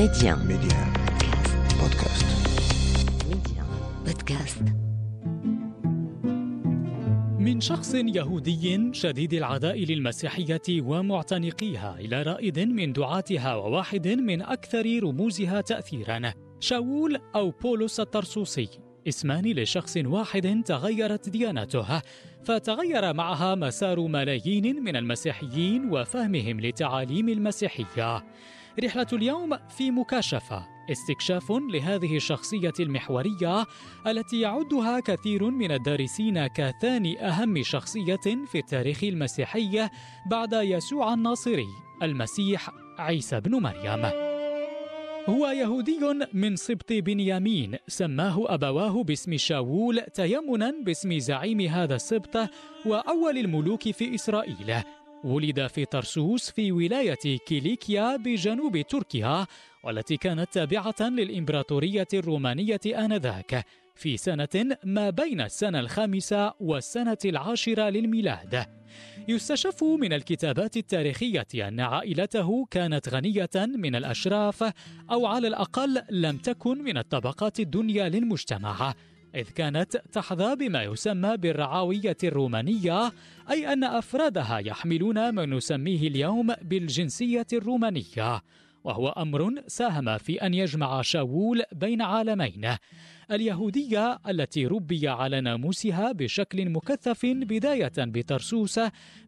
Média. Média. Podcast. Média. Podcast. من شخص يهودي شديد العداء للمسيحية ومعتنقيها إلى رائد من دعاتها وواحد من أكثر رموزها تأثيرا شاول أو بولس الطرسوسي اسمان لشخص واحد تغيرت ديانته فتغير معها مسار ملايين من المسيحيين وفهمهم لتعاليم المسيحية رحلة اليوم في مكاشفة استكشاف لهذه الشخصية المحورية التي يعدها كثير من الدارسين كثاني أهم شخصية في التاريخ المسيحي بعد يسوع الناصري المسيح عيسى بن مريم. هو يهودي من سبط بنيامين سماه أبواه باسم شاول تيمنا باسم زعيم هذا السبط وأول الملوك في إسرائيل. ولد في طرسوس في ولاية كيليكيا بجنوب تركيا والتي كانت تابعة للإمبراطورية الرومانية آنذاك في سنة ما بين السنة الخامسة والسنة العاشرة للميلاد. يستشف من الكتابات التاريخية أن عائلته كانت غنية من الأشراف أو على الأقل لم تكن من الطبقات الدنيا للمجتمع. إذ كانت تحظى بما يسمى بالرعاوية الرومانية أي أن أفرادها يحملون ما نسميه اليوم بالجنسية الرومانية وهو أمر ساهم في أن يجمع شاول بين عالمين اليهودية التي ربي على ناموسها بشكل مكثف بداية بطرسوس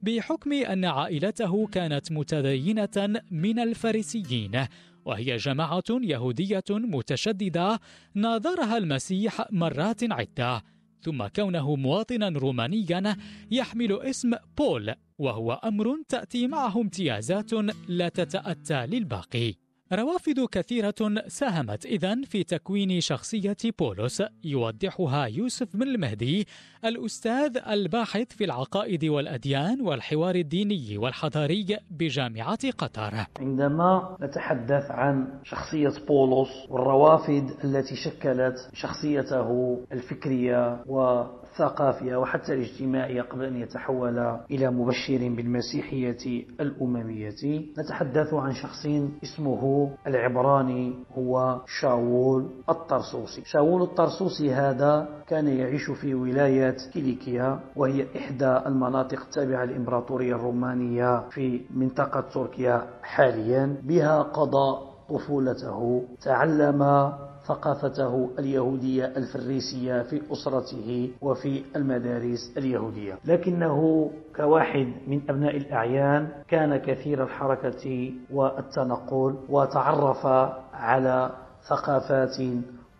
بحكم أن عائلته كانت متدينة من الفارسيين وهي جماعة يهودية متشددة ناظرها المسيح مرات عدة ثم كونه مواطنا رومانيا يحمل اسم بول وهو أمر تأتي معه امتيازات لا تتأتى للباقي. روافد كثيرة ساهمت إذن في تكوين شخصية بولس يوضحها يوسف بن المهدي الأستاذ الباحث في العقائد والأديان والحوار الديني والحضاري بجامعة قطر. عندما نتحدث عن شخصية بولس والروافد التي شكلت شخصيته الفكرية والثقافية وحتى الاجتماعية قبل أن يتحول إلى مبشر بالمسيحية الأممية نتحدث عن شخص اسمه العبراني هو شاول الطرسوسي. شاول الطرسوسي هذا كان يعيش في ولاية كيليكيا وهي إحدى المناطق التابعة للإمبراطورية الرومانية في منطقة تركيا حاليا. بها قضى طفولته تعلم ثقافته اليهودية الفريسية في أسرته وفي المدارس اليهودية. لكنه كواحد من أبناء الأعيان كان كثير الحركة والتنقل وتعرف على ثقافات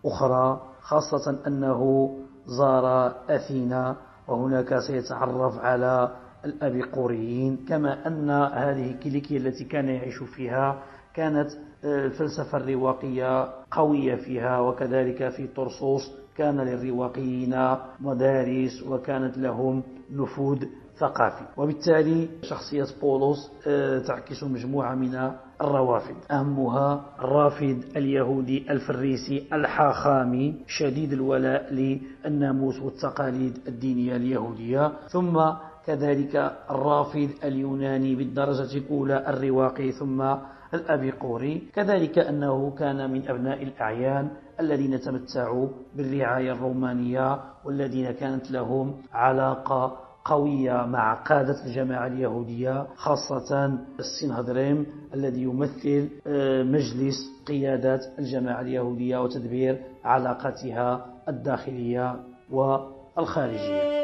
أخرى خاصة أنه زار أثينا وهناك سيتعرف على الأبيقوريين. كما أن هذه كيليكيا التي كان يعيش فيها كانت الفلسفة الرواقية قوية فيها وكذلك في طرسوس كان للرواقيين مدارس وكانت لهم نفوذ. ثقافي. وبالتالي شخصية بولس تعكس مجموعة من الروافد. أهمها الرافد اليهودي الفريسي الحاخامي شديد الولاء للناموس والتقاليد الدينية اليهودية. ثم كذلك الرافد اليوناني بالدرجة الأولى الرواقي ثم الأبيقوري كذلك أنه كان من أبناء الأعيان الذين تمتعوا بالرعاية الرومانية والذين كانت لهم علاقة قوية مع قادة الجماعة اليهودية خاصة السنهدريم الذي يمثل مجلس قيادة الجماعة اليهودية وتدبير علاقاتها الداخلية والخارجية.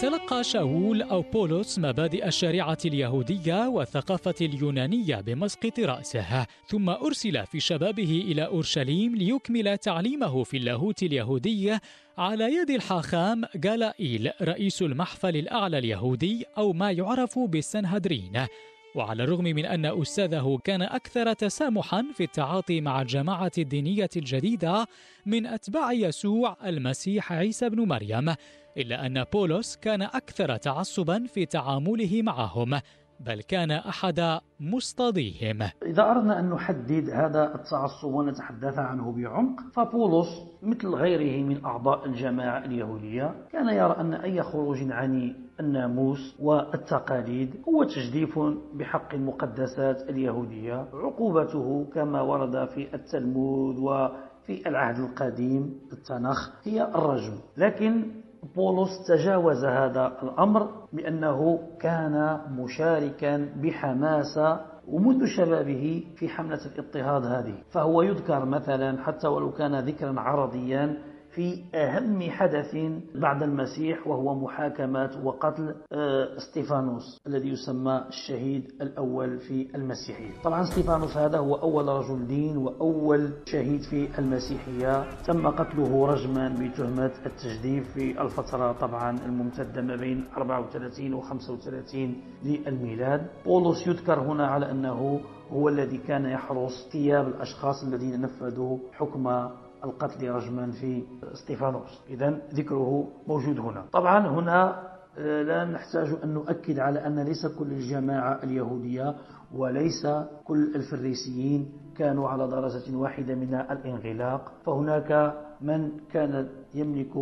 تلقى شاول أو بولس مبادئ الشريعة اليهودية والثقافة اليونانية بمسقط رأسه ثم أرسل في شبابه إلى أورشليم ليكمل تعليمه في اللاهوت اليهودي على يد الحاخام جالائيل رئيس المحفل الأعلى اليهودي أو ما يعرف بالسنهدرين وعلى الرغم من أن أستاذه كان أكثر تسامحا في التعاطي مع الجماعة الدينية الجديدة من أتباع يسوع المسيح عيسى بن مريم إلا أن بولس كان أكثر تعصبا في تعامله معهم بل كان أحد مصطاديهم. إذا أردنا أن نحدد هذا التعصب ونتحدث عنه بعمق فبولس مثل غيره من أعضاء الجماعة اليهودية كان يرى أن أي خروج عن الناموس والتقاليد هو تجديف بحق المقدسات اليهودية عقوبته كما ورد في التلمود وفي العهد القديم التنخ هي الرجم. لكن بولس تجاوز هذا الأمر بأنه كان مشاركا بحماسة ومنذ شبابه في حملة الاضطهاد هذه. فهو يذكر مثلا حتى ولو كان ذكرا عرضيا في أهم حدث بعد المسيح وهو محاكمة وقتل آه، استيفانوس الذي يسمى الشهيد الأول في المسيحية. طبعا استيفانوس هذا هو أول رجل دين وأول شهيد في المسيحية. تم قتله رجما بتهمة التجديف في الفترة طبعا الممتدة ما بين 34 و 35 للميلاد. بولس يذكر هنا على أنه هو الذي كان يحرس ثياب الأشخاص الذين نفذوا حكم القتل رجما في استيفانوس إذا ذكره موجود هنا. طبعا هنا آه، لا نحتاج أن نؤكد على أن ليس كل الجماعة اليهودية وليس كل الفريسيين كانوا على درجة واحدة من الانغلاق. فهناك من كان يملك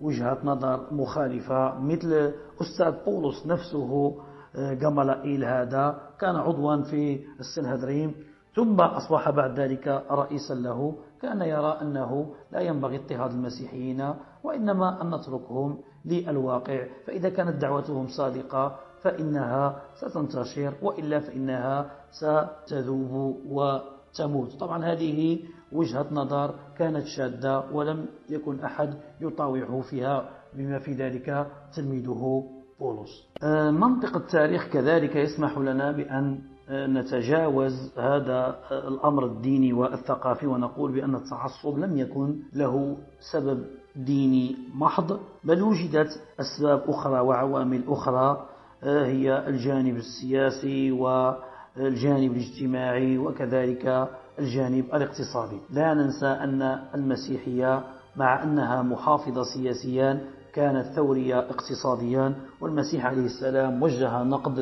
وجهة نظر مخالفة مثل أستاذ بولس نفسه جمالائيل آه، هذا كان عضوا في السنهدريم ثم أصبح بعد ذلك رئيسا له. كان يرى أنه لا ينبغي اضطهاد المسيحيين وإنما أن نتركهم للواقع. فإذا كانت دعوتهم صادقة فإنها ستنتشر وإلا فإنها ستذوب وتموت. طبعا هذه وجهة نظر كانت شادة ولم يكن أحد يطاوعه فيها بما في ذلك تلميذه بولس. آه، منطق التاريخ كذلك يسمح لنا بأن نتجاوز هذا الأمر الديني والثقافي ونقول بأن التعصب لم يكن له سبب ديني محض بل وجدت أسباب أخرى وعوامل أخرى هي الجانب السياسي والجانب الاجتماعي وكذلك الجانب الاقتصادي. لا ننسى أن المسيحية مع أنها محافظة سياسيا كانت ثورية اقتصاديا والمسيح عليه السلام وجه نقد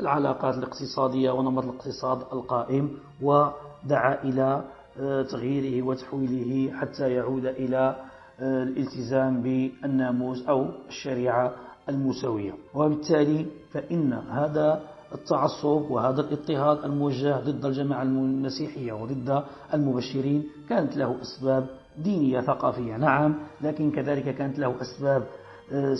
للعلاقات الاقتصادية ونمط الاقتصاد القائم ودعا إلى آه، تغييره وتحويله حتى يعود إلى آه، الالتزام بالناموس أو الشريعة المساوية وبالتالي فإن هذا التعصب وهذا الاضطهاد الموجه ضد الجماعة المسيحية وضد المبشرين كانت له أسباب دينية ثقافية نعم لكن كذلك كانت له أسباب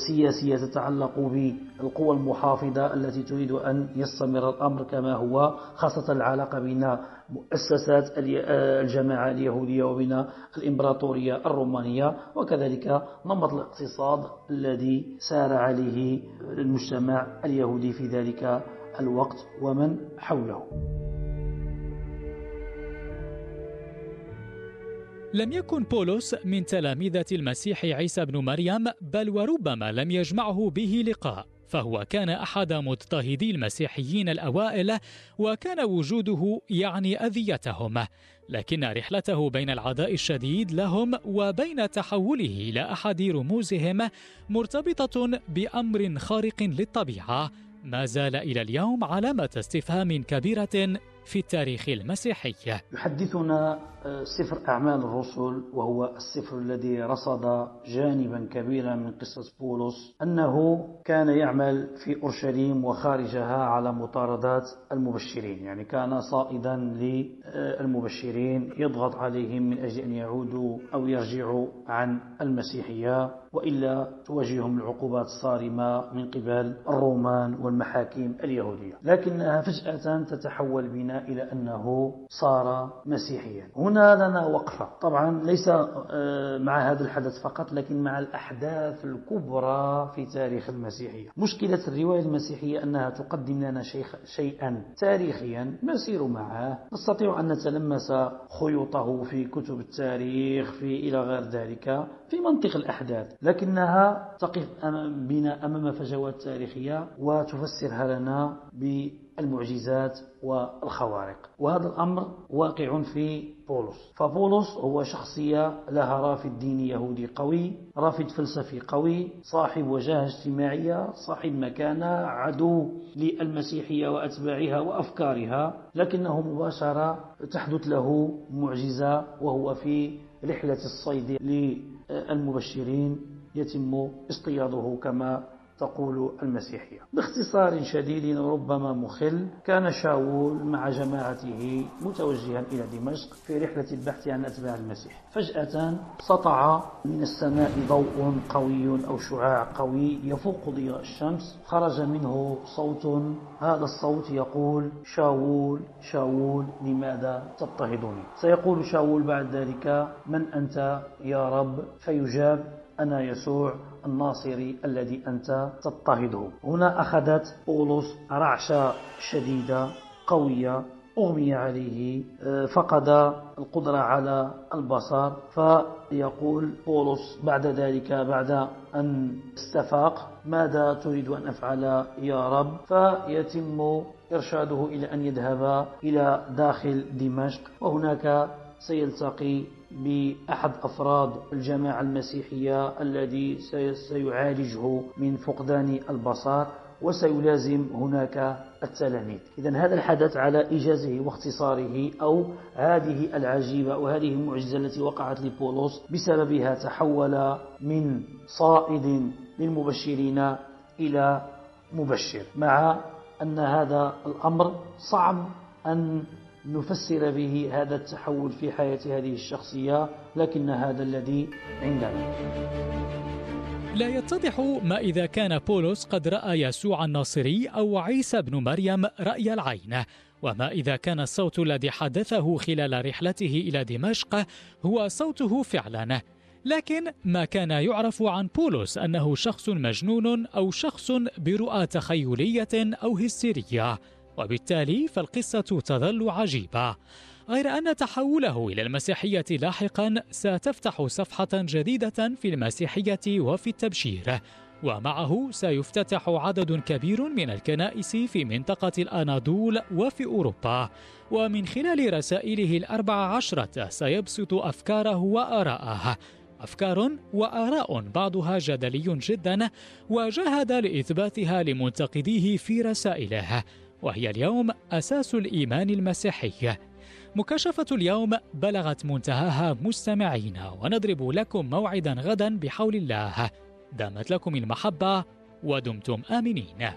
سياسية تتعلق بالقوى المحافظة التي تريد أن يستمر الأمر كما هو خاصة العلاقة بين مؤسسات آه، الجماعة اليهودية وبين الإمبراطورية الرومانية وكذلك نمط الاقتصاد الذي سار عليه المجتمع اليهودي في ذلك الوقت ومن حوله. لم يكن بولس من تلامذة المسيح عيسى بن مريم بل وربما لم يجمعه به لقاء. فهو كان أحد مضطهدي المسيحيين الأوائل وكان وجوده يعني أذيتهم. لكن رحلته بين العداء الشديد لهم وبين تحوله إلى أحد رموزهم مرتبطة بأمر خارق للطبيعة. ما زال إلى اليوم علامة استفهام كبيرة في التاريخ المسيحي. يحدثنا آه، سفر أعمال الرسل وهو السفر الذي رصد جانبا كبيرا من قصة بولس أنه كان يعمل في أورشليم وخارجها على مطاردات المبشرين. يعني كان صائدا للمبشرين يضغط عليهم من أجل أن يعودوا أو يرجعوا عن المسيحية. وإلا تواجههم العقوبات الصارمة من قبل الرومان والمحاكم اليهودية. لكنها فجأة تتحول بنا إلى أنه صار مسيحيا. هنا لنا وقفة. طبعا ليس آه، مع هذا الحدث فقط لكن مع الأحداث الكبرى في تاريخ المسيحية. مشكلة الرواية المسيحية أنها تقدم لنا شيئا تاريخيا نسير معه. نستطيع أن نتلمس خيوطه في كتب التاريخ في إلى غير ذلك. في منطق الأحداث لكنها تقف بنا أمام فجوات تاريخية وتفسرها لنا بالمعجزات والخوارق. وهذا الأمر واقع في بولس. فبولس هو شخصية لها رافد ديني يهودي قوي رافد فلسفي قوي صاحب وجاهة اجتماعية صاحب مكانة عدو للمسيحية وأتباعها وأفكارها لكنه مباشرة تحدث له معجزة وهو في رحلة الصيد للمبشرين يتم اصطياده كما تقول المسيحية. باختصار شديد وربما مخل كان شاول مع جماعته متوجها إلى دمشق في رحلة البحث عن أتباع المسيح. فجأة سطع من السماء ضوء قوي أو شعاع قوي يفوق ضياء الشمس. خرج منه صوت هذا الصوت يقول شاول شاول لماذا تضطهدني؟ سيقول شاول بعد ذلك من أنت يا رب؟ فيجاب أنا يسوع. الناصري الذي أنت تضطهده هنا أخذت بولس رعشة شديدة قوية أغمي عليه آه، فقد القدرة على البصر. فيقول بولس بعد ذلك بعد أن استفاق ماذا تريد أن أفعل يا رب؟ فيتم إرشاده إلى أن يذهب إلى داخل دمشق. وهناك سيلتقي بأحد أفراد الجماعة المسيحية الذي سيعالجه من فقدان البصر وسيلازم هناك التلاميذ. إذا هذا الحدث على إيجازه واختصاره أو هذه العجيبة وهذه المعجزة التي وقعت لبولس بسببها تحول من صائد للمبشرين إلى مبشر مع أن هذا الأمر صعب أن نفسر به هذا التحول في حياة هذه الشخصية لكن هذا الذي عندنا. لا يتضح ما إذا كان بولس قد رأى يسوع الناصري أو عيسى بن مريم رأي العين وما إذا كان الصوت الذي حدثه خلال رحلته إلى دمشق هو صوته فعلا. لكن ما كان يعرف عن بولس أنه شخص مجنون أو شخص برؤى تخيلية أو هستيرية. وبالتالي فالقصة تظل عجيبة. غير أن تحوله إلى المسيحية لاحقا ستفتح صفحة جديدة في المسيحية وفي التبشير. ومعه سيفتتح عدد كبير من الكنائس في منطقة الأناضول وفي أوروبا. ومن خلال رسائله الأربع عشرة سيبسط أفكاره وآراءه. أفكار وآراء بعضها جدلي جدا وجاهد لإثباتها لمنتقديه في رسائله. وهي اليوم أساس الإيمان المسيحي. مكاشفة اليوم بلغت منتهاها مستمعين ونضرب لكم موعدا غدا بحول الله. دامت لكم المحبة ودمتم آمنين.